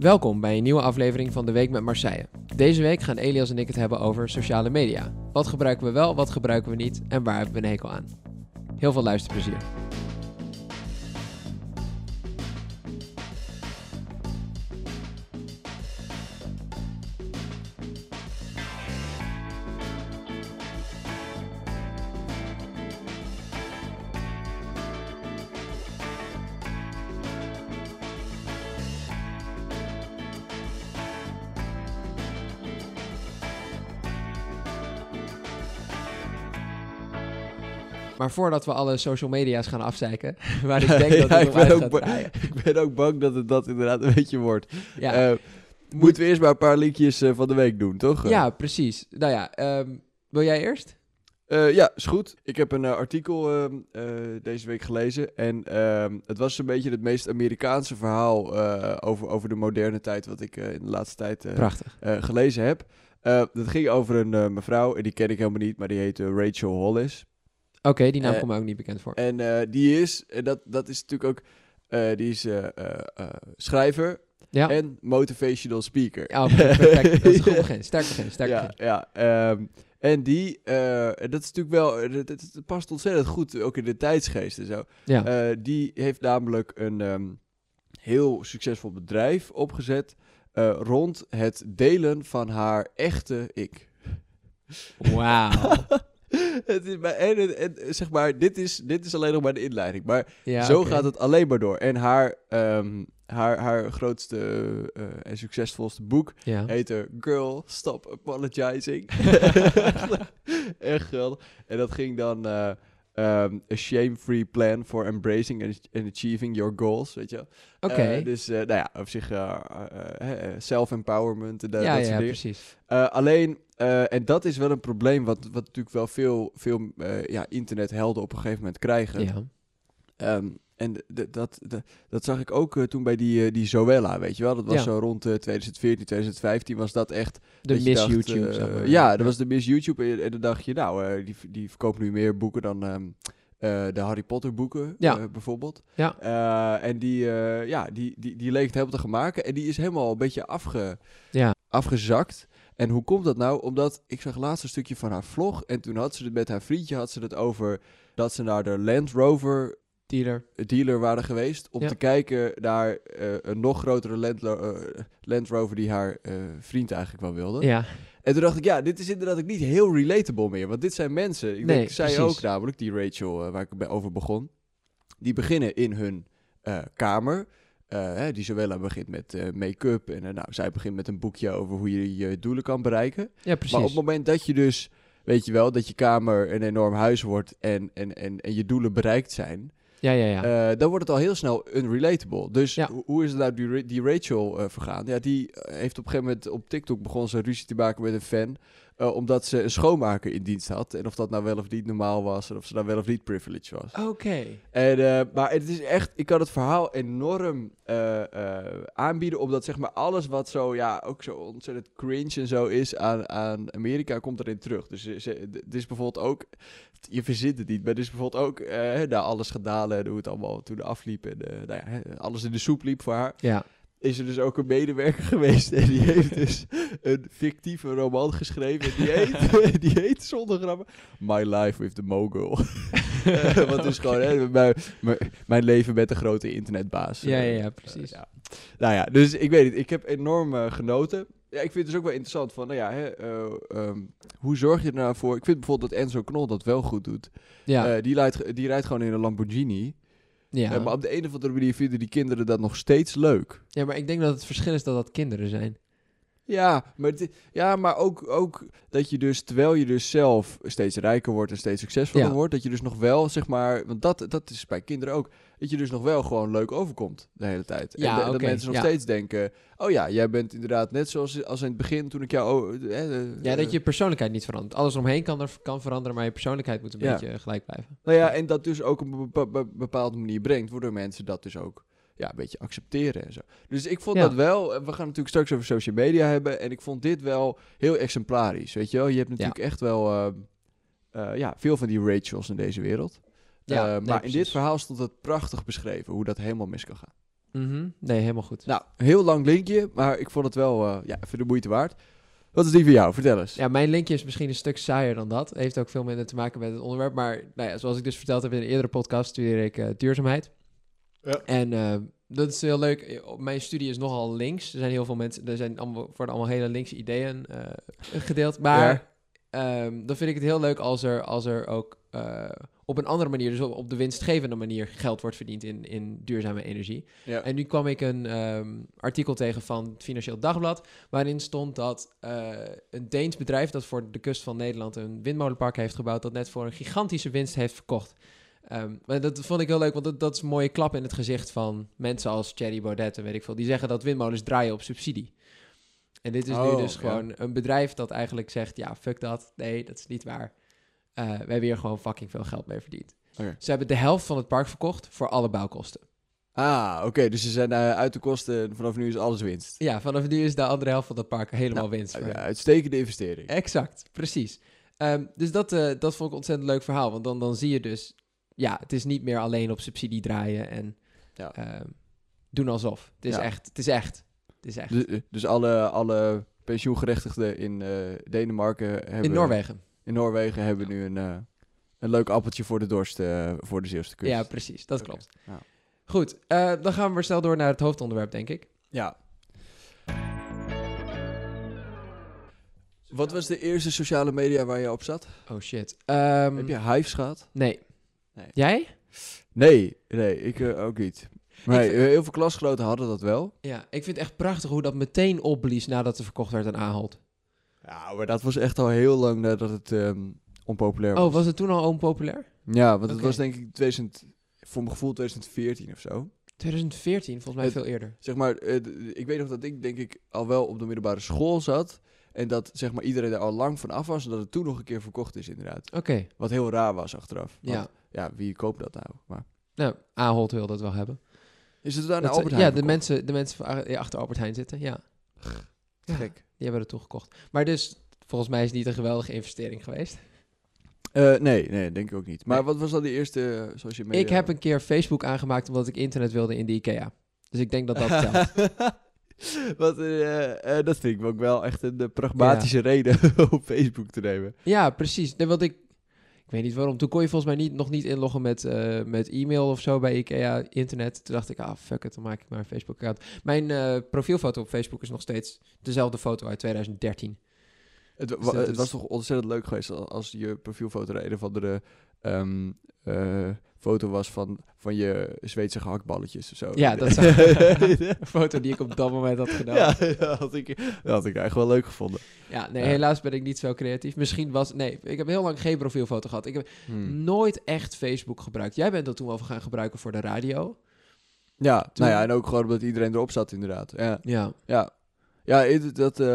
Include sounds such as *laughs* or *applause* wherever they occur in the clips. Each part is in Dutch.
Welkom bij een nieuwe aflevering van De Week met Marseille. Deze week gaan Elias en ik het hebben over sociale media. Wat gebruiken we wel, wat gebruiken we niet en waar hebben we een hekel aan? Heel veel luisterplezier. Maar voordat we alle social media's gaan afzeiken, *laughs* waar ik denk dat Ja, ik ben ook gaat. *laughs* Ik ben ook bang dat het dat inderdaad een beetje wordt. Ja, Eh, moeten we eerst maar een paar linkjes eh, van de week doen, toch? ja, precies. Nou ja, ehm, wil jij eerst? Eh, ja, is goed. Ik heb een artikel ehm, eh, deze week gelezen. En ehm, het was een beetje het meest Amerikaanse verhaal over, over de moderne tijd... wat ik in de laatste tijd gelezen heb. Dat ging over een mevrouw, en die ken ik helemaal niet... maar die heet eh, Rachel Hollis. Oké, die naam eh, komt me ook niet bekend voor. En eh, die is, en dat, dat is natuurlijk ook... eh, die is schrijver Ja, en motivational speaker. ja oké, perfect. *laughs* Dat is een goed begin. Sterk begin, sterk ja, begin. ja. ehm, en die, dat is natuurlijk wel, het, past ontzettend goed, ook in de tijdsgeest en zo. Ja, die heeft namelijk een ehm, heel succesvol bedrijf opgezet rond het delen van haar echte ik. wauw. *laughs* *laughs* het is maar, en, en, en, zeg maar, dit is, dit is alleen nog maar de inleiding. Maar Ja, zo gaat het alleen maar door. En haar, ehm, haar, haar grootste eh, en succesvolste boek Ja. heet er Girl, Stop Apologizing. *laughs* *laughs* Echt geweldig. En dat ging dan eh, ehm, A Shame-Free Plan for Embracing and, Achieving Your Goals, weet je. Oké. Eh, dus, eh, nou ja, op zich eh, self-empowerment en dat, ja, dat soort ja, dingen. precies. Eh, alleen, en dat is wel een probleem wat, wat natuurlijk wel veel, veel ja, internethelden op een gegeven moment krijgen. Ja. Ehm, en dat, d- dat zag ik ook eh, toen bij die, eh, die Zoella, weet je wel. Dat was Ja. zo rond eh, 2014, 2015 was dat echt... De dat Miss YouTube. eh, zeg maar. ja, dat was de Miss YouTube. En, en dan dacht je, nou, eh, die, die verkopen nu meer boeken dan ehm, eh, de Harry Potter boeken, Ja. eh, bijvoorbeeld. Ja. Eh, en die, eh, ja, die, die, die leek het helemaal te gaan maken. En die is helemaal een beetje afge, Ja. afgezakt. En hoe komt dat nou? Omdat ik zag laatst een stukje van haar vlog. En toen had ze het met haar vriendje had ze het over dat ze naar de Land Rover Dealer. dealer waren geweest om Ja. te kijken naar eh, een nog grotere Land, eh, Land Rover die haar eh, vriend eigenlijk wel wilde. Ja. En toen dacht ik, ja, dit is inderdaad ook niet heel relatable meer, want dit zijn mensen. Ik Nee, denk, zij precies. ook namelijk, die Rachel waar ik over begon, die beginnen in hun kamer. Hè, die Zoella begint met make-up en nou, zij begint met een boekje over hoe je je doelen kan bereiken. Ja, precies. Maar op het moment dat je dus, weet je wel, dat je kamer een enorm huis wordt en, en, en, en je doelen bereikt zijn, Ja, ja, ja. eh, dan wordt het al heel snel unrelatable. Dus Ja. hoe is het nou die, die Rachel eh, vergaan? Ja, die eh, heeft op een gegeven moment op TikTok begon ze ruzie te maken met een fan. Eh, omdat ze een schoonmaker in dienst had. En of dat nou wel of niet normaal was. En of ze nou wel of niet privilege was. Oké. En, eh, maar het is echt, ik kan het verhaal enorm eh, aanbieden. Omdat zeg maar alles wat zo, ja, ook zo ontzettend cringe en zo is aan, aan Amerika, komt erin terug. Dus het is bijvoorbeeld ook, je verzint het niet, maar het is bijvoorbeeld ook, nou, alles gedaan en hoe het allemaal toen afliep. En nou ja, alles in de soep liep voor haar. Ja. Is er dus ook een medewerker *laughs* geweest en die heeft dus een fictieve roman geschreven. En die *laughs* heet, *laughs* die heet zonder grappen My Life with the Mogul. Eh, Wat is gewoon hè, mijn, mijn, leven met een grote internetbaas. Ja, ja, ja, precies. eh, ja. Nou ja, dus ik weet het. Ik heb enorm eh, genoten. Ja, ik vind het dus ook wel interessant van, nou ja, hè, eh, ehm, hoe zorg je er nou voor? Ik vind bijvoorbeeld dat Enzo Knol dat wel goed doet. Ja. Die, rijdt, die rijdt gewoon in een Lamborghini. Ja. Eh, maar op de een of andere manier vinden die kinderen dat nog steeds leuk. ja, maar ik denk dat het verschil is dat dat kinderen zijn. Ja, maar, het- ja, maar ook, ook dat je dus, terwijl je dus zelf steeds rijker wordt en steeds succesvoller Ja. wordt, dat je dus nog wel, zeg maar, want dat, dat is bij kinderen ook, dat je dus nog wel gewoon leuk overkomt de hele tijd. Ja, en de- dat mensen nog ja. steeds denken, oh ja, jij bent inderdaad net zoals als in het begin toen ik jou... oh, eh, eh, Ja, dat eh, je persoonlijkheid niet verandert. Alles omheen kan, er, kan veranderen, maar je persoonlijkheid moet een beetje gelijk blijven. Nou ja, en dat dus ook op een bepa- be- bepaalde manier brengt, waardoor mensen dat dus ook ja, een beetje accepteren en zo. Dus ik vond Ja. dat wel, en we gaan natuurlijk straks over social media hebben, en ik vond dit wel heel exemplarisch, weet je wel. Je hebt natuurlijk echt wel, eh, eh, ja, veel van die Rachels in deze wereld. Ja, Eh, nee, maar in dit verhaal stond het prachtig beschreven, hoe dat helemaal mis kan gaan. Mhm. Nee, helemaal goed. Nou, heel lang linkje, maar ik vond het wel eh, ja, even de moeite waard. Wat is die voor jou? Vertel eens. Ja, mijn linkje is misschien een stuk saaier dan dat. Heeft ook veel minder te maken met het onderwerp. Maar nou ja, zoals ik dus verteld heb in een eerdere podcast, studeer ik eh, duurzaamheid. Ja. En eh, dat is heel leuk. Op Mijn studie is nogal links. Er zijn heel veel mensen, er zijn allemaal, worden allemaal hele linkse ideeën eh, gedeeld. Maar ehm, dan vind ik het heel leuk als er, als er ook eh, op een andere manier, dus op, op de winstgevende manier, geld wordt verdiend in, in duurzame energie. Ja. En nu kwam ik een ehm, artikel tegen van het Financieel Dagblad, waarin stond dat eh, een Deens bedrijf dat voor de kust van Nederland een windmolenpark heeft gebouwd, dat net voor een gigantische winst heeft verkocht. Ehm, maar dat vond ik heel leuk, want dat, dat is een mooie klap in het gezicht van mensen als Thierry Baudet en weet ik veel. Die zeggen dat windmolens draaien op subsidie. En dit is nu Oh, dus ja. gewoon een bedrijf dat eigenlijk zegt, ja, fuck dat. Nee, dat is niet waar. Eh, we hebben hier gewoon fucking veel geld mee verdiend. Ze hebben de helft van het park verkocht voor alle bouwkosten. Ah, oké. Dus ze zijn eh, uit de kosten en vanaf nu is alles winst. Ja, vanaf nu is de andere helft van dat park helemaal Nou, winst. Uh, ja, uitstekende investering. Exact, precies. Ehm, dus dat, eh, dat vond ik een ontzettend leuk verhaal. Want dan, dan zie je dus, ja, het is niet meer alleen op subsidie draaien en Ja. ehm, doen alsof. Het is Ja. echt, het is echt. Het is echt. Dus, eh, dus alle, alle pensioengerechtigden in eh, Denemarken hebben... In Noorwegen. In Noorwegen hebben nu een, eh, een leuk appeltje voor de dorst voor de Zeeuwse kust. Ja, precies. Dat klopt. ja. Goed, dan gaan we maar snel door naar het hoofdonderwerp, denk ik. Ja. Wat was de eerste sociale media waar je op zat? Oh shit. Ehm, Heb je Hives gehad? Nee. Nee. Jij? Nee, nee, ik eh, ook niet. Maar vind- eh, heel veel klasgenoten hadden dat wel. Ja, ik vind het echt prachtig hoe dat meteen opblies nadat het verkocht werd aan Ahold. Ja, maar dat was echt al heel lang nadat het ehm, onpopulair was. Oh, was het toen al onpopulair? Ja, want het was denk ik 2000, voor mijn gevoel 2014 of zo. 2014, volgens mij Het- veel eerder. Zeg maar, eh, ik weet nog dat ik denk ik al wel op de middelbare school zat. En dat zeg maar iedereen er al lang van af was. En dat het toen nog een keer verkocht is inderdaad. Oké, Wat heel raar was achteraf. Want, ja. ja, wie koopt dat nou? Maar Nou, Ahold wil dat wel hebben. is het daar ze- Albert ja, Heijn de verkocht? mensen, de mensen die achter Albert Heijn zitten, ja. Ja, Gek. Die hebben het toegekocht. Maar dus, volgens mij is het niet een geweldige investering geweest. Eh, nee, nee, denk ik ook niet. Maar Nee. wat was dan de eerste eh, social media? Ik heb een keer Facebook aangemaakt omdat ik internet wilde in de IKEA. Dus ik denk dat dat *laughs* telt. *laughs* Wat, eh, eh, dat vind ik ook wel echt een eh, pragmatische reden *laughs* om Facebook te nemen. ja, precies. Nee, want ik, ik weet niet waarom. Toen kon je volgens mij niet, nog niet inloggen met, met e-mail of zo bij IKEA internet. Toen dacht ik, ah fuck it, dan maak ik maar een Facebook-account. Mijn profielfoto op Facebook is nog steeds dezelfde foto uit 2013. Het, wa- Dus het was toch ontzettend leuk geweest als, je profielfoto een of andere ehm, eh, foto was van, van je Zweedse gehaktballetjes of zo. Ja, dat *laughs* zou *laughs* een foto die ik op dat moment had gedaan. ja, *laughs* dat had ik, dat had ik eigenlijk wel leuk gevonden. Ja, nee, Ja. helaas ben ik niet zo creatief. Misschien was... Nee, ik heb heel lang geen profielfoto gehad. Ik heb Hmm. nooit echt Facebook gebruikt. Jij bent dat toen wel gaan gebruiken voor de radio. Ja, Toen- nou ja, en ook gewoon omdat iedereen erop zat inderdaad. Ja, Ja. ja. ja het- dat, eh,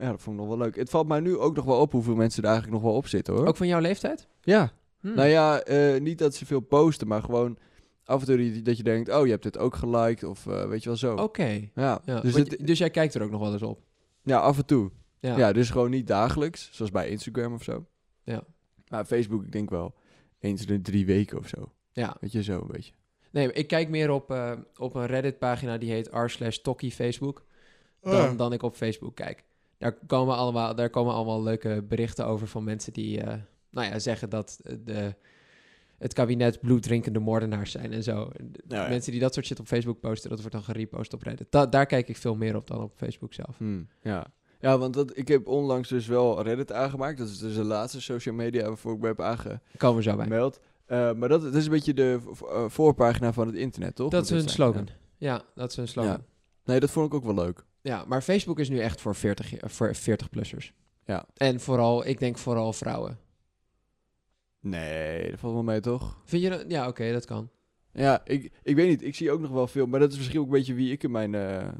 ja, dat vond ik nog wel leuk. Het valt mij nu ook nog wel op hoeveel mensen er eigenlijk nog wel op zitten hoor. Ook van jouw leeftijd? Ja, Hm. nou ja, eh, niet dat ze veel posten, maar gewoon af en toe die- dat je denkt, oh je hebt dit ook geliked of eh, weet je wel zo. Oké. Ja, Ja. dus, het- dus jij kijkt er ook nog wel eens op? ja, af en toe. Ja. Ja. dus gewoon niet dagelijks, zoals bij Instagram of zo. Ja. Maar Facebook, ik denk wel eens in de drie weken of zo. Ja. Weet je, zo een beetje. Nee, ik kijk meer op, eh, op een Reddit-pagina die heet r slash Tokkie Facebook. Dan, Ah. dan ik op Facebook kijk. Daar komen, allemaal, daar komen allemaal leuke berichten over van mensen die eh, nou ja, zeggen dat eh, de, het kabinet bloeddrinkende moordenaars zijn en zo. Nou ja. Mensen die dat soort shit op Facebook posten, dat wordt dan gerepost op Reddit. Da- daar kijk ik veel meer op dan op Facebook zelf. Hmm, ja. ja, want dat, ik heb onlangs dus wel Reddit aangemaakt. Dat is dus de laatste social media waarvoor ik me heb aangemeld. Komen we zo bij. Eh, maar dat, dat is een beetje de eh, voorpagina van het internet, toch? Dat is een slogan. Ja, dat is een slogan. Ja. Nee, dat vond ik ook wel leuk. Ja, maar Facebook is nu echt voor 40, eh, voor 40-plussers. Ja. En vooral, ik denk vooral vrouwen. Nee, dat valt wel mee, toch? Vind je dat? Ja, oké, dat kan. Ja, ik, ik weet niet. Ik zie ook nog wel veel. Maar dat is misschien ook een beetje wie ik in mijn eh, eh,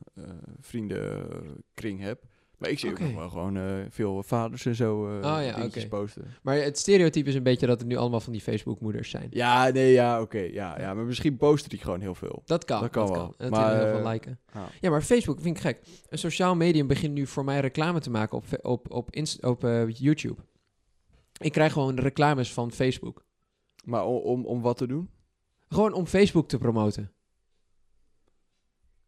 vriendenkring heb. Maar ik zie ook nog wel gewoon eh, veel vaders en zo eh Oh ja, posten. Maar het stereotype is een beetje dat het nu allemaal van die Facebook-moeders zijn. Ja, nee, ja, oké. ja, ja, maar misschien posten die gewoon heel veel. Dat kan. Dat kan dat wel. kan. Maar, heel veel liken. ja. Ja, maar Facebook vind ik gek. Een sociaal medium begint nu voor mij reclame te maken op, op, op, op YouTube. Ik krijg gewoon reclames van Facebook. Maar om, om, om wat te doen? Gewoon om Facebook te promoten.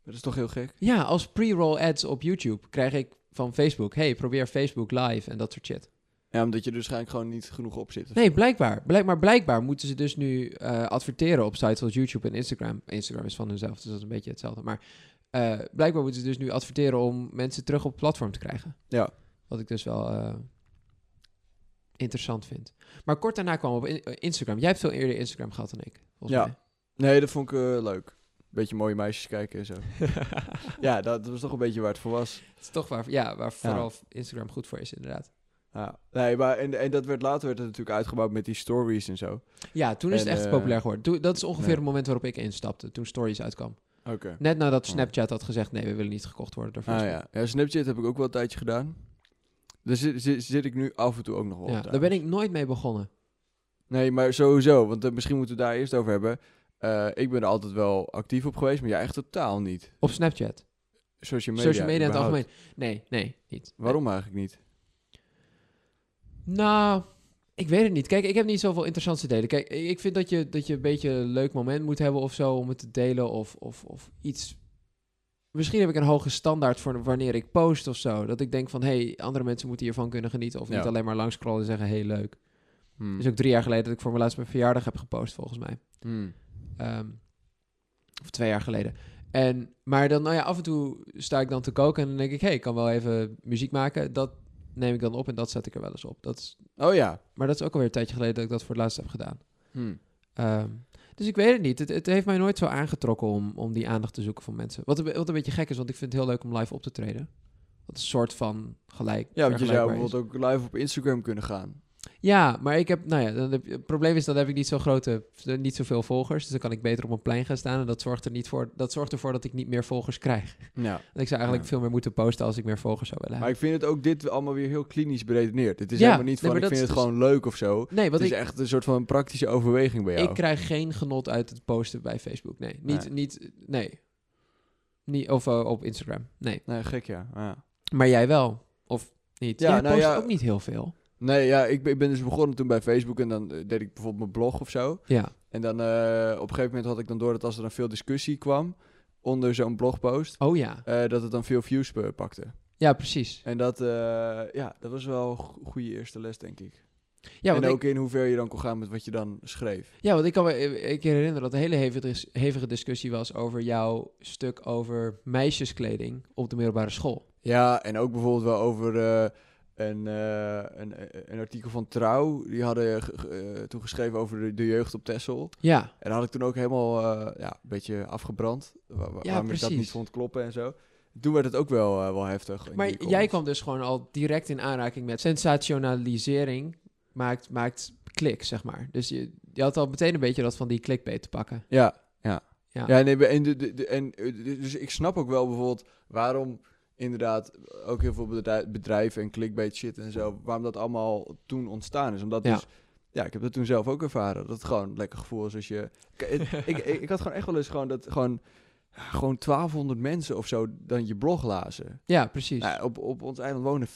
Dat is toch heel gek? Ja, als pre-roll ads op YouTube krijg ik van Facebook... hey, probeer Facebook live en dat soort shit. Ja, omdat je er waarschijnlijk gewoon niet genoeg op zit. Nee, blijkbaar. Blijk, maar blijkbaar moeten ze dus nu eh, adverteren op sites zoals YouTube en Instagram. Instagram is van hunzelf, dus dat is een beetje hetzelfde. Maar eh, blijkbaar moeten ze dus nu adverteren om mensen terug op het platform te krijgen. Ja. Wat ik dus wel eh, interessant vind. Maar kort daarna kwam op eh, Instagram. Jij hebt veel eerder Instagram gehad dan ik. Ja. mij. Nee, dat vond ik eh, leuk. Beetje mooie meisjes kijken en zo. *laughs* ja, dat, was toch een beetje waar het voor was. Het is toch waar, ja, waar vooral Instagram goed voor is, inderdaad. Ja. Nee, maar en, en dat werd later werd het natuurlijk uitgebouwd met die stories en zo. Ja, toen is En, het echt eh, populair geworden. Toen, dat is ongeveer ja. het moment waarop ik instapte, toen Stories uitkwam. Oké. Net nadat Oh. Snapchat had gezegd, nee, we willen niet gekocht worden door Ah ja. ja, Snapchat heb ik ook wel een tijdje gedaan. Daar zit, zit, zit ik nu af en toe ook nog wel Ja, daar ben ik nooit mee begonnen. Nee, maar sowieso. Want eh, misschien moeten we daar eerst over hebben. Eh, ik ben er altijd wel actief op geweest, maar jij echt totaal niet. Op Snapchat. Social media. Social media in het algemeen. Nee, nee, niet. Waarom eigenlijk niet? Nou, ik weet het niet. Kijk, ik heb niet zoveel interessants te delen. Kijk, ik vind dat je, dat je een beetje een leuk moment moet hebben of zo om het te delen of, of, of iets. Misschien heb ik een hoge standaard voor wanneer ik post of zo. Dat ik denk van, hé, hey, andere mensen moeten hiervan kunnen genieten. Of Ja. niet alleen maar langs scrollen en zeggen, hey, leuk. Hmm. Is ook drie jaar geleden dat ik voor mijn laatste verjaardag heb gepost, volgens mij. Hmm. Ehm, of twee jaar geleden. En, maar dan, nou ja, af en toe sta ik dan te koken en dan denk ik, hey, ik kan wel even muziek maken. Dat neem ik dan op en dat zet ik er wel eens op. Dat is, Oh ja. maar dat is ook alweer een tijdje geleden dat ik dat voor het laatst heb gedaan. Hmm. Ehm, dus ik weet het niet. Het, het heeft mij nooit zo aangetrokken om, om die aandacht te zoeken van mensen. Wat, een- wat een beetje gek is, want ik vind het heel leuk om live op te treden. Wat een soort van gelijk. Ja, want je zou is. bijvoorbeeld ook live op Instagram kunnen gaan. Ja, maar ik heb, nou ja, dan heb, het probleem is dat heb ik niet zo grote, niet zoveel volgers. Dus dan kan ik beter op een plein gaan staan. En dat zorgt er niet voor, dat zorgt ervoor dat ik niet meer volgers krijg. Ja. En ik zou eigenlijk Ja. veel meer moeten posten als ik meer volgers zou willen Maar ik hebben. vind het ook dit allemaal weer heel klinisch beredeneerd. Het is Ja, helemaal niet van, ik vind het gewoon leuk of zo. Nee, Het want is ik, echt een soort van praktische overweging bij jou. ik krijg geen genot uit het posten bij Facebook. Nee, niet, Nee. niet, nee. Niet, of eh, op Instagram. Nee. Nee, gek ja. ja. Maar jij wel? Of niet? Ja, jij nou post ja. ook niet heel veel. Nee, ja, ik ben, ik ben dus begonnen toen bij Facebook en dan eh, deed ik bijvoorbeeld mijn blog of zo. Ja. En dan eh, op een gegeven moment had ik dan door dat als er dan veel discussie kwam onder zo'n blogpost, Oh ja. eh, dat het dan veel views pakte. Ja, precies. En dat, ja, dat was wel een go- goede eerste les, denk ik. Ja, en ook ik, in hoever je dan kon gaan met wat je dan schreef. ja, want ik kan me een keer herinneren dat een hele hevige, hevige discussie was over jouw stuk over meisjeskleding op de middelbare school. Ja, en ook bijvoorbeeld wel over een, eh, een, een artikel van Trouw. Die hadden eh, toen geschreven over de, de jeugd op Texel. Ja, En daar had ik toen ook helemaal eh, ja, een beetje afgebrand. Wa- wa- waarom ik dat niet vond kloppen en zo. Toen werd het ook wel, eh, wel heftig. maar jij kwam dus gewoon al direct in aanraking met sensationalisering maakt, maakt klik, zeg maar. Dus je, je had al meteen een beetje dat van die clickbait te pakken. Ja, ja. Ja. Ja, nee, en, de, de, de- en eh, dus ik snap ook wel bijvoorbeeld waarom inderdaad ook heel veel bedrij- bedrijven en clickbait shit en zo, waarom dat allemaal toen ontstaan is. Omdat Ja. dus, ja, ik heb dat toen zelf ook ervaren. Dat het gewoon een lekker gevoel is als je... *laughs* Ik, ik, ik had gewoon echt wel eens gewoon dat gewoon, gewoon 1200 mensen of zo dan je blog lazen. Ja, precies. Nou, op, op ons eiland wonen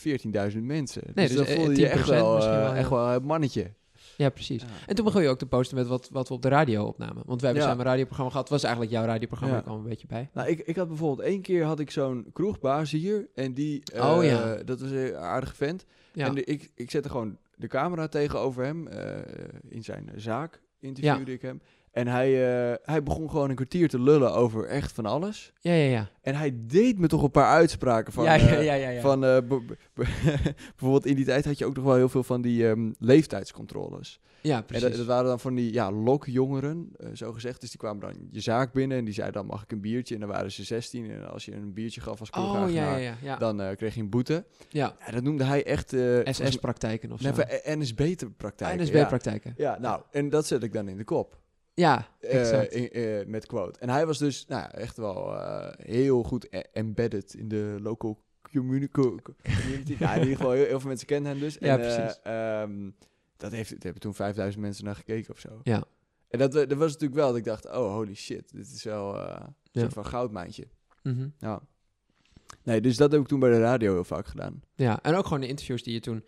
14.000 mensen. Nee, dus, dus, dan eh, voelde je echt 10% wel, misschien eh, wel, echt wel een mannetje. Ja, precies. En toen begon je ook te posten met wat, wat we op de radio opnamen. Want we hebben samen een radioprogramma gehad. Was eigenlijk jouw radioprogramma, kwam een beetje bij. Nou, ik, ik had bijvoorbeeld één keer had ik zo'n kroegbaas hier. En die, eh, Oh, ja. dat was een aardige vent. En de- ik, ik zette gewoon de camera tegenover hem. eh, in zijn zaak interviewde ik hem. En hij, eh, hij begon gewoon een kwartier te lullen over echt van alles. ja, ja. Ja, En hij deed me toch een paar uitspraken van... ja, ja, eh, ja, ja, ja. Van, eh, *laughs* bijvoorbeeld in die tijd had je ook nog wel heel veel van die ehm, leeftijdscontroles. ja, En precies. dat, dat waren dan van die ja, lokjongeren, eh, zo gezegd. Dus die kwamen dan je zaak binnen en die zeiden dan mag ik een biertje. En dan waren ze 16 en als je een biertje gaf als oh, ja, kroegeigenaar, ja, ja. Ja, dan kreeg je een boete. ja. Ja, dat noemde hij echt... SS-praktijken of zo. NSB-praktijk. NSB-praktijken. Ja. ja, nou, en dat zet ik dan in de kop. Ja, eh, exact. in- eh, met quote. En hij was dus nou, ja, echt wel eh, heel goed e- embedded in de local communi- co- co- community. nou, in ieder geval, heel, heel veel mensen kennen hem dus. Ja, en, eh, precies. ehm, dat heeft, daar hebben toen 5000 mensen naar gekeken of zo. Ja. En dat, dat was natuurlijk wel dat ik dacht, oh holy shit, dit is wel eh, een Ja. soort van goudmijntje. Mhm. Ja. Nee, dus dat heb ik toen bij de radio heel vaak gedaan. Ja, en ook gewoon de interviews die je toen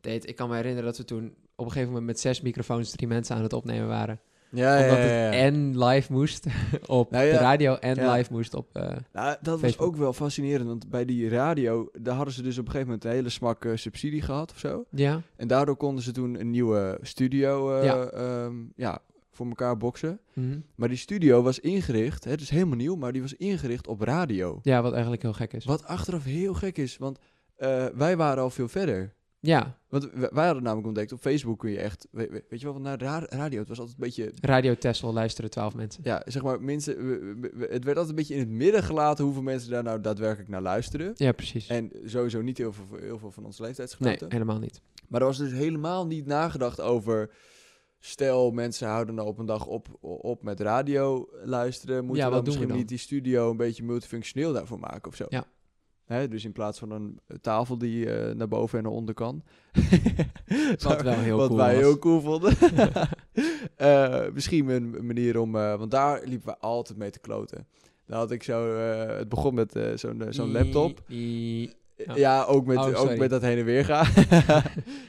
deed. Ik kan me herinneren dat we toen op een gegeven moment met zes microfoons drie mensen aan het opnemen waren. Ja, omdat het en live moest *laughs* op Nou ja, de radio en ja. live moest op... Nou, dat was Facebook. ook wel fascinerend, want bij die radio, daar hadden ze dus op een gegeven moment een hele smak eh, subsidie gehad of zo. ja, En daardoor konden ze toen een nieuwe studio eh, Ja. ehm, ja, voor elkaar boksen. mhm. Maar die studio was ingericht, het is helemaal nieuw, maar die was ingericht op radio. ja, wat eigenlijk heel gek is. Wat achteraf heel gek is, want wij waren al veel verder. Ja, Want wij hadden namelijk ontdekt, op Facebook kun je echt, weet, je wel, want naar ra- radio, het was altijd een beetje, Radio Tessel luisteren 12 mensen. ja, zeg maar, mensen, het werd altijd een beetje in het midden gelaten hoeveel mensen daar nou daadwerkelijk naar luisteren. Ja, precies. En sowieso niet heel veel, heel veel van onze Nee, leeftijdsgenoten. helemaal niet. Maar er was dus helemaal niet nagedacht over... Stel, mensen houden nou op een dag op, op met radio luisteren. Moeten Ja, we dan misschien niet die studio een beetje multifunctioneel daarvoor maken of zo? Ja. Hè, dus in plaats van een tafel die eh, naar boven en naar onder kan. *laughs* Wat wel heel *laughs* Wat cool wij was. heel cool vonden. *laughs* Eh, misschien een manier om... eh, want daar liepen we altijd mee te kloten. Dan had ik zo... het begon met zo'n zo'n laptop. I- i- Ja, Ja. ook, met, Oh, ook met dat heen en weer gaan.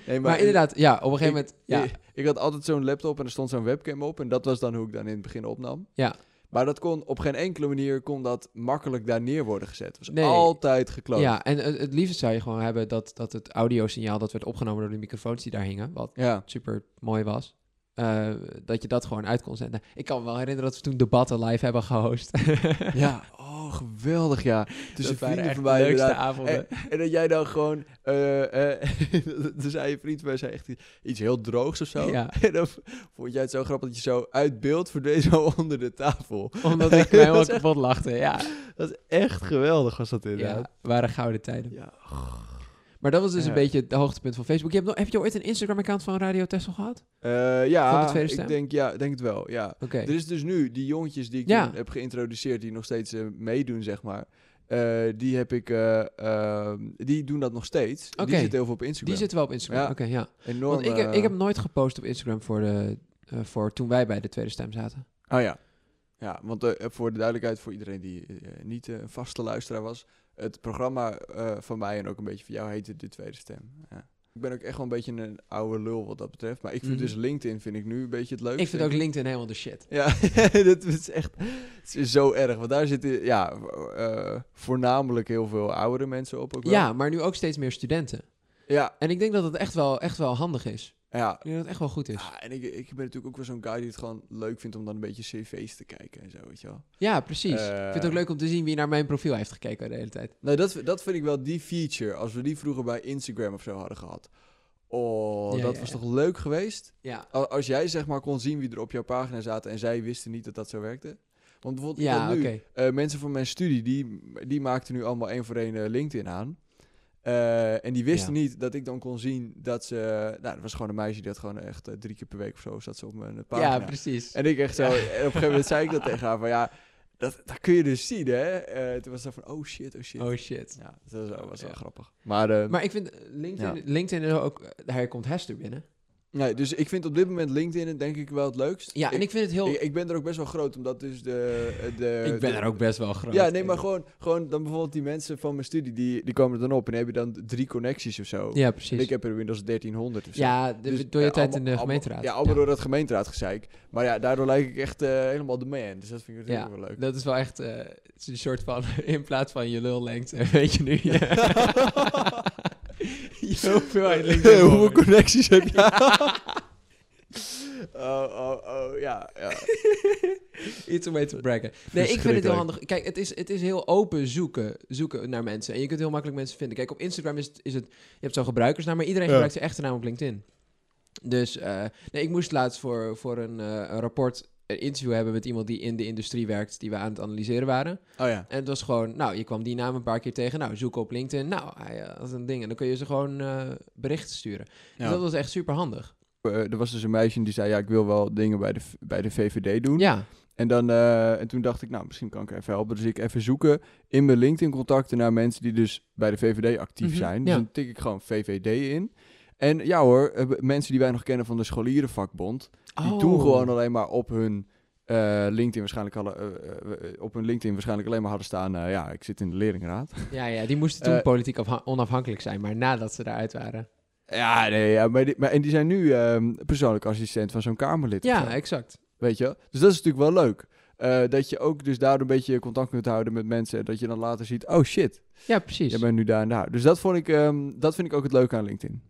nee, Maar, inderdaad, ja, op een gegeven moment... Ja, ik, ik had altijd zo'n laptop en er stond zo'n webcam op. En dat was dan hoe ik dan in het begin opnam. Ja. Maar dat kon op geen enkele manier kon dat makkelijk daar neer worden gezet. Het was Nee. altijd gekloot. ja, en het, het liefst zou je gewoon hebben dat, dat het audiosignaal dat werd opgenomen door de microfoons die daar hingen, wat Ja. super mooi was, eh, dat je dat gewoon uit kon zenden. Ik kan me wel herinneren dat we toen debatten live hebben gehost. ja, *laughs* oh geweldig ja. Tussen dat vrienden van de mij leukste inderdaad. avonden. En, en dat jij dan gewoon... eh *laughs* toen zei je vriend mij zei echt iets heel droogs of zo. Ja. *laughs* En dan vond jij het zo grappig dat je zo uit beeld verdween zo *laughs* onder de tafel. Omdat ik mij echt- kapot lachte, ja. Dat is echt geweldig was dat Ja, inderdaad. waren gouden tijden. Ja. Maar dat was dus Ja. een beetje het hoogtepunt van Facebook. Je hebt, nog, heb je ooit een Instagram-account van Radio Tessel gehad? Eh, Van ja, de tweede ik stem? denk, ja, denk het wel, ja. Er is dus nu die jongetjes die ik Ja. heb geïntroduceerd, die nog steeds eh, meedoen, zeg maar. Eh, die heb ik, eh, ehm, die doen dat nog steeds. Die zitten heel veel op Instagram. Die zitten wel op Instagram. Ja. Oké, ja. enorm. Want ik, heb, ik heb nooit gepost op Instagram voor, de, voor toen wij bij de tweede stem zaten. Oh ja. Ja, want voor de duidelijkheid, voor iedereen die niet een vaste luisteraar was, het programma eh, van mij en ook een beetje van jou heette De Tweede Stem. Ja. Ik ben ook echt wel een beetje een oude lul wat dat betreft. Maar ik vind Mhm. dus LinkedIn vind ik nu een beetje het leukste. Ik vind ook LinkedIn helemaal de shit. Ja, *laughs* dat is echt het is zo erg. Want daar zitten ja, eh, voornamelijk heel veel oudere mensen op. Ook wel. Ja, maar nu ook steeds meer studenten. ja, En ik denk dat het echt wel, echt wel handig is. Ja. Ik denk dat het echt wel goed is. Ja, en ik, ik ben natuurlijk ook wel zo'n guy die het gewoon leuk vindt om dan een beetje cv's te kijken en zo, weet je wel. Ja, precies. Eh. ik vind het ook leuk om te zien wie naar mijn profiel heeft gekeken de hele tijd. Nee, dat, dat vind ik wel die feature. Als we die vroeger bij Instagram of zo hadden gehad. Oh, Ja, dat ja, was toch leuk geweest? Ja, Als jij zeg maar kon zien wie er op jouw pagina zaten en zij wisten niet dat dat zo werkte. Want bijvoorbeeld ja nu, eh, mensen van mijn studie, die, die maakten nu allemaal één voor één eh, LinkedIn aan. Eh, en die wisten Ja. niet dat ik dan kon zien dat ze... Nou, dat was gewoon een meisje die had gewoon echt eh, drie keer per week of zo zat ze op mijn pagina. Ja, precies. En ik echt zo, en op een gegeven moment *laughs* zei ik dat tegen haar van ja, dat, dat kun je dus zien hè. Eh, toen was ze van oh shit, oh shit. Oh shit. Ja, dat was, was wel grappig. Maar, Maar ik vind LinkedIn, LinkedIn ook, daar komt Hester binnen. Nee, dus ik vind op dit moment LinkedIn denk ik wel het leukst. Ja, en ik vind het heel... ik, ik ben er ook best wel groot, omdat dus de... de ik ben de- er ook best wel groot. Ja, nee, maar gewoon, gewoon dan bijvoorbeeld die mensen van mijn studie, die, die komen er dan op en hebben dan drie connecties of zo. Ja, En precies. ik heb er Windows 1300 of zo. Ja, de- Dus, door je eh, tijd in de allemaal- gemeenteraad. Ja, allemaal door dat gemeenteraadgezeik. Maar ja, daardoor lijk ik echt eh, helemaal de man. Dus dat vind ik Ja, natuurlijk wel leuk. Dat is wel echt eh, het een soort van, *laughs* in plaats van je lullengte, *laughs* weet je nu. *laughs* *laughs* je hoeveelheid LinkedIn Hoeveel connecties heb je? *laughs* *laughs* oh, oh, oh, ja, ja. Iets om mee te braggen. Nee, ik vind het heel handig. Kijk, het is, het is heel open zoeken, zoeken naar mensen. En je kunt heel makkelijk mensen vinden. Kijk, op Instagram is het, is het je hebt zo'n gebruikersnaam, maar iedereen Ja. gebruikt zijn echte naam op LinkedIn. Dus eh, nee, ik moest laatst voor, voor een, eh, een rapport een interview hebben met iemand die in de industrie werkt, die we aan het analyseren waren. Oh ja. En het was gewoon, nou, je kwam die naam een paar keer tegen. Nou, zoek op LinkedIn. Nou, hij eh, had een ding. En dan kun je ze gewoon eh, berichten sturen. Dus dat was echt super handig. Eh, er was dus een meisje die zei, ja, ik wil wel dingen bij de, bij de VVD doen. Ja, En, dan, eh, en toen dacht ik, nou, misschien kan ik even helpen. Dus ik even zoeken in mijn LinkedIn-contacten naar mensen die dus bij de VVD actief Mhm, zijn. Dus ja. dan tik ik gewoon VVD in. En ja hoor, eh, mensen die wij nog kennen van de scholierenvakbond, die Oh. toen gewoon alleen maar op hun eh, LinkedIn waarschijnlijk hadden, eh, op hun LinkedIn waarschijnlijk alleen maar hadden staan, ja, ik zit in de leerlingraad. *laughs* Ja, ja, die moesten toen politiek afha- onafhankelijk zijn. Maar nadat ze eruit waren. Ja, nee, ja, maar, die, maar en die zijn nu ehm, persoonlijk assistent van zo'n Kamerlid. Ja, zo. exact. Weet je? Dus dat is natuurlijk wel leuk. Dat je ook dus daar een beetje contact kunt houden met mensen. En dat je dan later ziet, oh shit, Ja, precies. jij bent nu daar en daar. Dus dat, vond ik, ehm, dat vind ik ook het leuke aan LinkedIn.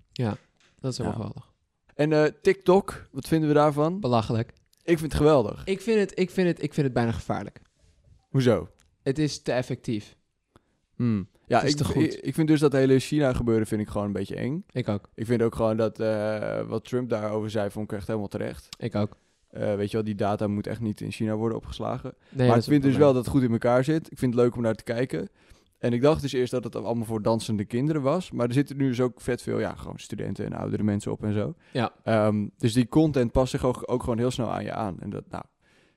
Dat is wel Ja. geweldig. En eh, TikTok, wat vinden we daarvan? Belachelijk. Ik vind het geweldig. Ik vind het, ik vind het, ik vind het bijna gevaarlijk. Hoezo? Het is te effectief. Hmm. Ja, ik, te goed. Ik, ik vind dus dat hele China gebeuren vind ik gewoon een beetje eng. Ik ook. Ik vind ook gewoon dat eh, wat Trump daarover zei, vond ik echt helemaal terecht. Ik ook. Eh, weet je wel, die data moet echt niet in China worden opgeslagen. Nee, maar ik vind dus wel dat het goed in elkaar zit. Ik vind het leuk om naar te kijken. En ik dacht dus eerst dat het allemaal voor dansende kinderen was. Maar er zitten nu dus ook vet veel, ja, gewoon studenten en oudere mensen op en zo. Ja. Ehm, dus die content past zich ook, ook gewoon heel snel aan je aan. En dat, nou,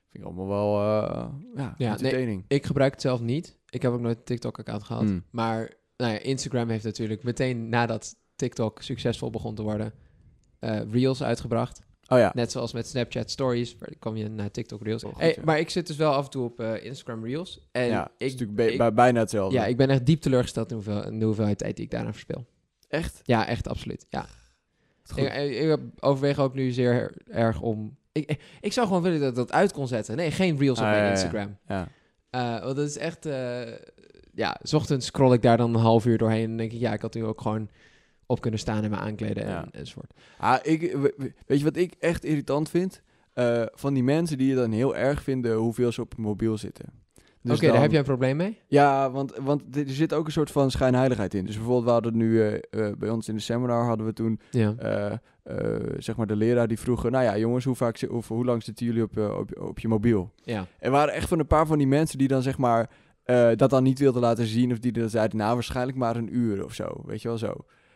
vind ik allemaal wel, eh ja, nee, entertaining. Ik gebruik het zelf niet. Ik heb ook nooit een TikTok-account gehad. Mm. Maar nou ja, Instagram heeft natuurlijk meteen nadat TikTok succesvol begon te worden, eh, Reels uitgebracht. Oh ja, Net zoals met Snapchat Stories, waar kwam je naar TikTok Reels. Oh, goed, Hey, ja. Maar ik zit dus wel af en toe op eh, Instagram Reels. En ja het is ik, natuurlijk bij- ik- bij- bijna hetzelfde. ja, ik ben echt diep teleurgesteld in, hoeveel, in de hoeveelheid tijd die ik daaraan verspil. Echt? Ja, echt absoluut. Ja. Goed. Ik, ik, ik overweeg ook nu zeer erg om... Ik, ik, zou gewoon willen dat ik dat uit kon zetten. Nee, geen Reels op Ah, mijn ja, ja, ja. Instagram. Ja. Eh, want dat is echt... eh, ja, s ochtends scroll ik daar dan een half uur doorheen en denk ik... Ja, ik had nu ook gewoon op kunnen staan en me aankleden en, Ja. enzovoort. Ah, ik, we- we- weet je wat ik echt irritant vind? Eh, van die mensen die het dan heel erg vinden hoeveel ze op hun mobiel zitten. Oké, Dus daar dan- heb jij een probleem mee? Ja, want, want er zit ook een soort van schijnheiligheid in. Dus bijvoorbeeld, we hadden nu eh, eh, bij ons in de seminar hadden we toen Ja. zeg maar de leraar die vroeg, nou ja jongens, hoe, vaak, of, hoe lang zitten jullie op, op, op je mobiel? Ja. Er waren echt van een paar van die mensen die dan zeg maar dat dan niet wilden laten zien of die dan zeiden, nou waarschijnlijk maar een uur of zo, weet je wel zo.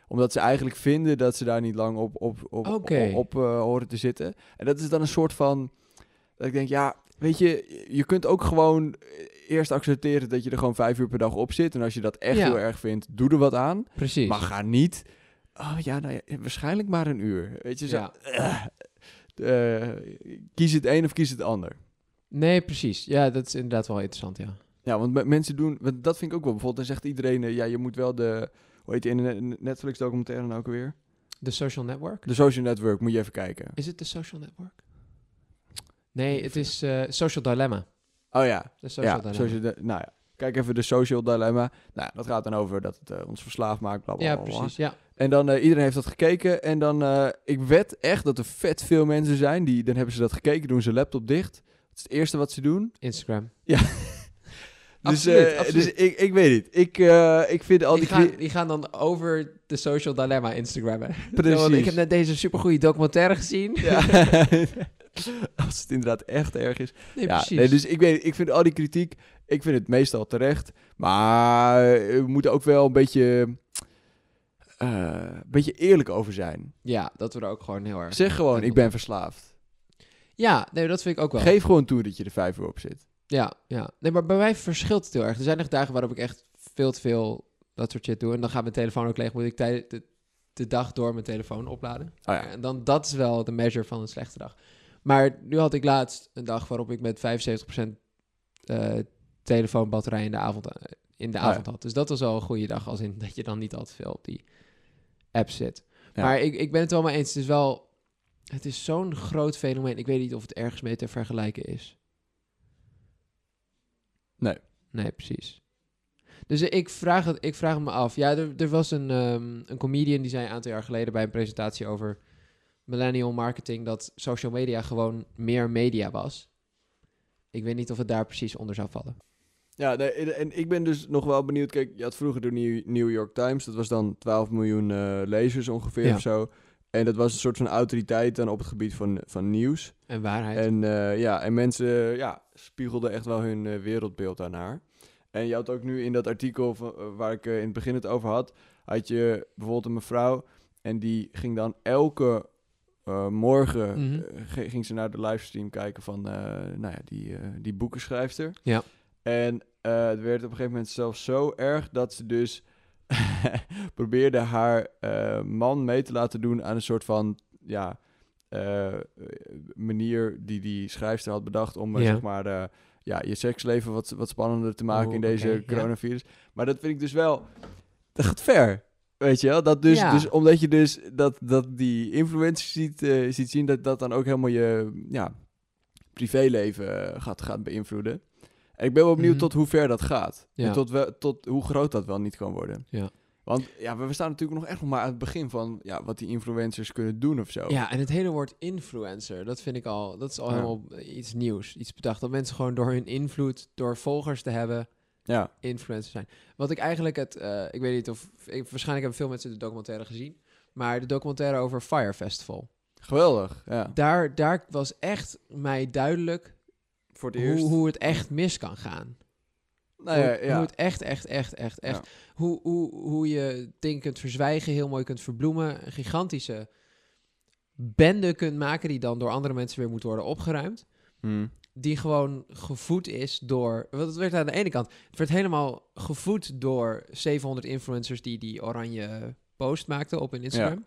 Omdat ze eigenlijk vinden dat ze daar niet lang op, op, op, op, op, eh, horen te zitten. En dat is dan een soort van, dat ik denk, ja, weet je, je kunt ook gewoon eh, eerst accepteren dat je er gewoon vijf uur per dag op zit. En als je dat echt Ja. heel erg vindt, doe er wat aan. Precies. Maar ga niet, oh ja, nou ja, waarschijnlijk maar een uur. Weet je, zo, Ja. eh, kies het een of kies het ander. Nee, precies. Ja, dat is inderdaad wel interessant, ja. Ja, want me- mensen doen, want dat vind ik ook wel. Bijvoorbeeld, dan zegt iedereen, ja, je moet wel de, hoe heet die in de Netflix documentaire nou ook weer? De social network? De social network, moet je even kijken. Is het de social network? Nee, het is eh, Social Dilemma. Oh ja, De social ja, dilemma. social nou ja. Kijk even de social dilemma. Nou, dat gaat dan over dat het eh, ons verslaafd maakt, bla bla ja, precies. Ja. En dan, eh, iedereen heeft dat gekeken. En dan, ik wed echt dat er vet veel mensen zijn, die, dan hebben ze dat gekeken, doen ze laptop dicht. Dat is het eerste wat ze doen. Instagram. Dus, Absoluut, eh, absoluut. dus ik, ik weet niet. Ik, eh, ik vind al die, die... gaan, cri- die gaan dan over de social dilemma Instagrammen. *laughs* Precies. Want ik heb net deze supergoeie documentaire gezien. Ja. *laughs* *laughs* Als het inderdaad echt erg is. Nee, ja, precies. nee, dus ik weet, ik vind al die kritiek, ik vind het meestal terecht. Maar we moeten ook wel een beetje, eh, een beetje eerlijk over zijn. Ja, dat we er ook gewoon heel erg... Zeg gewoon, ik ben verslaafd. Ja, nee, dat vind ik ook wel. Geef gewoon toe dat je er vijf uur op zit. Ja, ja. Nee, maar bij mij verschilt het heel erg. Er zijn echt dagen waarop ik echt veel te veel dat soort shit doe. En dan gaat mijn telefoon ook leeg. Moet ik de, de dag door mijn telefoon opladen. Oh ja. En dan, dat is wel de measure van een slechte dag. Maar nu had ik laatst een dag waarop ik met 75% eh telefoonbatterij in de avond, eh, in de Oh ja. avond had. Dus dat was wel een goede dag, als in *laughs* dat je dan niet al te veel op die app zit. Ja. Maar ik, ik ben het wel mee eens. Het is wel... Het is zo'n groot fenomeen. Ik weet niet of het ergens mee te vergelijken is. Nee. Nee, precies. Dus ik vraag het, ik vraag het me af. Ja, er, er was een, ehm, een comedian die zei een aantal jaar geleden bij een presentatie over millennial marketing dat social media gewoon meer media was. Ik weet niet of het daar precies onder zou vallen. Ja, nee, en- ik ben dus nog wel benieuwd. Kijk, je had vroeger de New, York Times. Dat was dan 12 miljoen eh, lezers ongeveer Ja. of zo. En dat was een soort van autoriteit dan op het gebied van, van nieuws. En waarheid. En eh, ja, en mensen ja, spiegelden echt wel hun eh, wereldbeeld daarnaar. En je had ook nu in dat artikel van, eh, waar ik in het begin het over had, had je bijvoorbeeld een mevrouw en die ging dan elke morgen Mhm. ging ze naar de livestream kijken van nou ja, die, die boekenschrijfster. Ja. En het werd op een gegeven moment zelfs zo erg dat ze dus *laughs* probeerde haar eh, man mee te laten doen aan een soort van ja, eh, manier die die schrijfster had bedacht om eh, Ja. zeg maar ja, je seksleven wat, wat spannender te maken Oh, in deze oké, ja. coronavirus. Maar dat vind ik dus wel, dat gaat ver. Weet je wel? Dat dus, Ja. dus omdat je dus dat, dat die influencers ziet, ziet zien, dat dat dan ook helemaal je, ja, privéleven gaat, gaat beïnvloeden. En ik ben wel benieuwd Mhm. tot hoe ver dat gaat. Ja. En tot, we, tot hoe groot dat wel niet kan worden. Ja. Want ja, we staan natuurlijk nog echt nog maar aan het begin van ja, wat die influencers kunnen doen of zo. Ja, en het hele woord influencer, dat vind ik al, dat is al Ja. helemaal iets nieuws. Iets bedacht. Dat mensen gewoon door hun invloed, door volgers te hebben, Ja. influencer zijn. Wat ik eigenlijk het, eh, ik weet niet of, ik, waarschijnlijk hebben veel mensen de documentaire gezien, maar de documentaire over Fire Festival. Geweldig. Ja. Daar, daar was echt mij duidelijk Voor het eerst. hoe, hoe het echt mis kan gaan. nou ja, hoe, ja. hoe het echt, echt, echt, echt, echt. Hoe, hoe, hoe je dingen kunt verzwijgen, heel mooi kunt verbloemen. Een gigantische bende kunt maken die dan door andere mensen weer moet worden opgeruimd. Hm. Die gewoon gevoed is door... Want het werd aan de ene kant... Het werd helemaal gevoed door 700 influencers die die oranje post maakten op hun Instagram.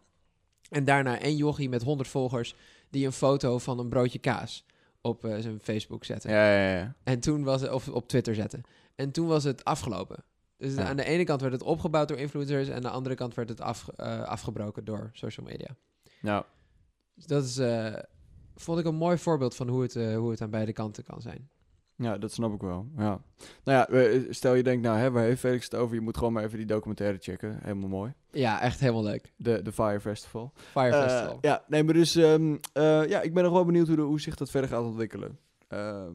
En daarna een jochie met 100 volgers die een foto van een broodje kaas op eh, zijn Facebook zette. Ja, ja, ja. En toen was het, of op Twitter zetten. En toen was het afgelopen. Dus Ja. aan de ene kant werd het opgebouwd door influencers en aan de andere kant werd het afge- eh, afgebroken door social media. Nou, Dus dat is, eh, vond ik een mooi voorbeeld van hoe het, hoe het aan beide kanten kan zijn. Ja, dat snap ik wel. Ja. Nou ja, stel je denkt, nou, hè, waar heeft Felix het over? Je moet gewoon maar even die documentaire checken. Helemaal mooi. Ja, echt helemaal leuk. De, de Fire Festival. Fire Eh, Festival. ja, nee, maar dus, ehm, eh, ja, ik ben nog wel benieuwd hoe, de- hoe zich dat verder gaat ontwikkelen. Ehm,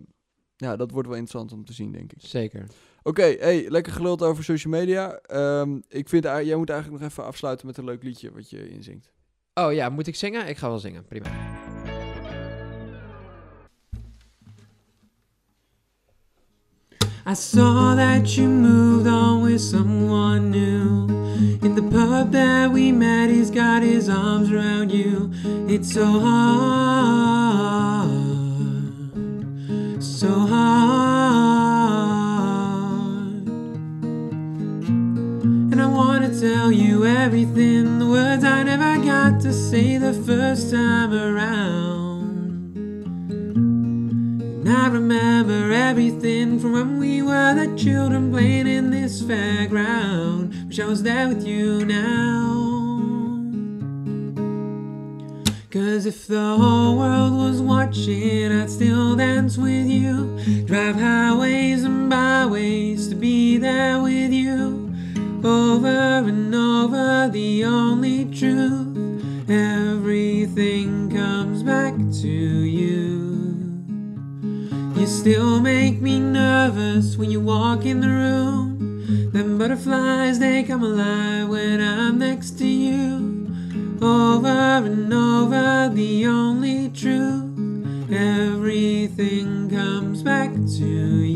ja, dat wordt wel interessant om te zien, denk ik. Zeker. Oké, hey, lekker geluld over social media. Ehm, ik vind, jij moet eigenlijk nog even afsluiten met een leuk liedje wat je inzingt. Oh ja, moet ik zingen? Ik ga wel zingen. Prima. I saw that you moved on with someone new. In the pub that we met, he's got his arms around you. It's so hard, so hard. And I wanna tell you everything, the words I never got to say the first time around. I remember everything from when we were the children playing in this fairground. Wish I was there with you now. Cause if the whole world was watching, I'd still dance with you. Drive highways and byways to be there with you. Over and over, the only truth. Everything comes back to you. Still make me nervous when you walk in the room. Them butterflies, they come alive when I'm next to you. Over and over, the only truth. Everything comes back to you.